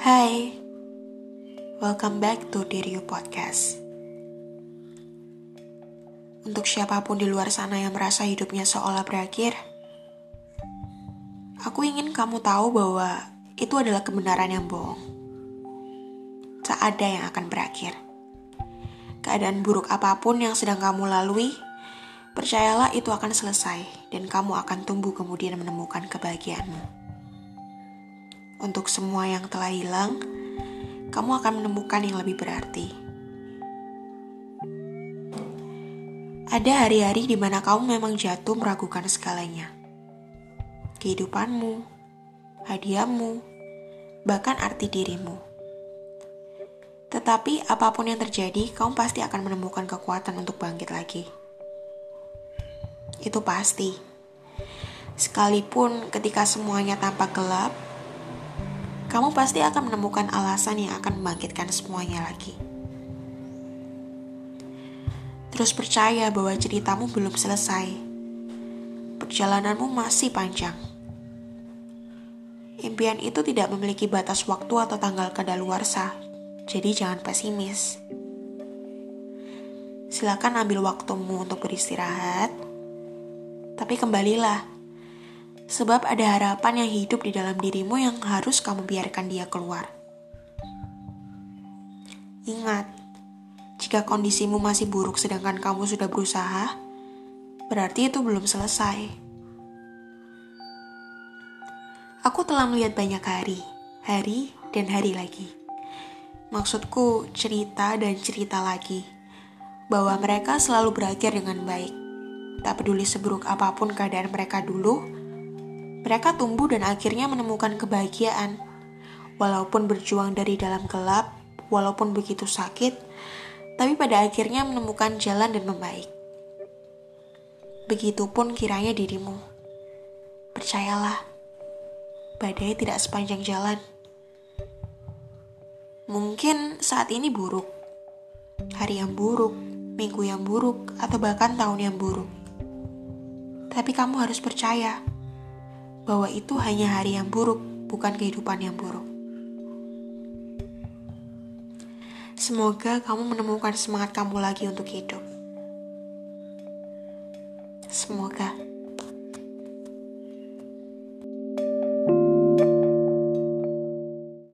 Hai, welcome back to Diriu Podcast. Untuk siapa pun di luar sana yang merasa hidupnya seolah berakhir, aku ingin kamu tahu bahwa itu adalah kebenaran yang bohong. Tak ada yang akan berakhir. Keadaan buruk apa pun yang sedang kamu lalui, percayalah itu akan selesai dan kamu akan tumbuh kemudian menemukan kebahagiaanmu. Untuk semua yang telah hilang, kamu akan menemukan yang lebih berarti. Ada hari-hari di mana kamu memang jatuh meragukan segalanya. Kehidupanmu, hadiahmu, bahkan arti dirimu. Tetapi apa pun yang terjadi, kamu pasti akan menemukan kekuatan untuk bangkit lagi. Itu pasti. Sekalipun ketika semuanya tampak gelap, kamu pasti akan menemukan alasan yang akan membangkitkan semuanya lagi. Terus percaya bahwa ceritamu belum selesai. Perjalananmu masih panjang. Impian itu tidak memiliki batas waktu atau tanggal kadaluarsa, jadi jangan pesimis. Silakan ambil waktumu untuk beristirahat, tapi kembalilah Sebab ada harapan yang hidup di dalam dirimu yang harus kamu biarkan dia keluar. Ingat, jika kondisimu masih buruk sedangkan kamu sudah berusaha, berarti itu belum selesai. Aku telah melihat banyak hari, hari dan hari lagi. Maksudku cerita dan cerita lagi, bahwa mereka selalu berakhir dengan baik. Tak peduli seburuk apa pun keadaan mereka dulu, mereka tumbuh dan akhirnya menemukan kebahagiaan. Walaupun berjuang dari dalam gelap, walaupun begitu sakit, tapi pada akhirnya menemukan jalan dan membaik. Begitupun kiranya dirimu. Percayalah, badai tidak sepanjang jalan. Mungkin saat ini buruk, hari yang buruk, minggu yang buruk, atau bahkan tahun yang buruk. Tapi kamu harus percaya bahwa itu hanya hari yang buruk, bukan kehidupan yang buruk. Semoga kamu menemukan semangat kamu lagi untuk hidup. Semoga.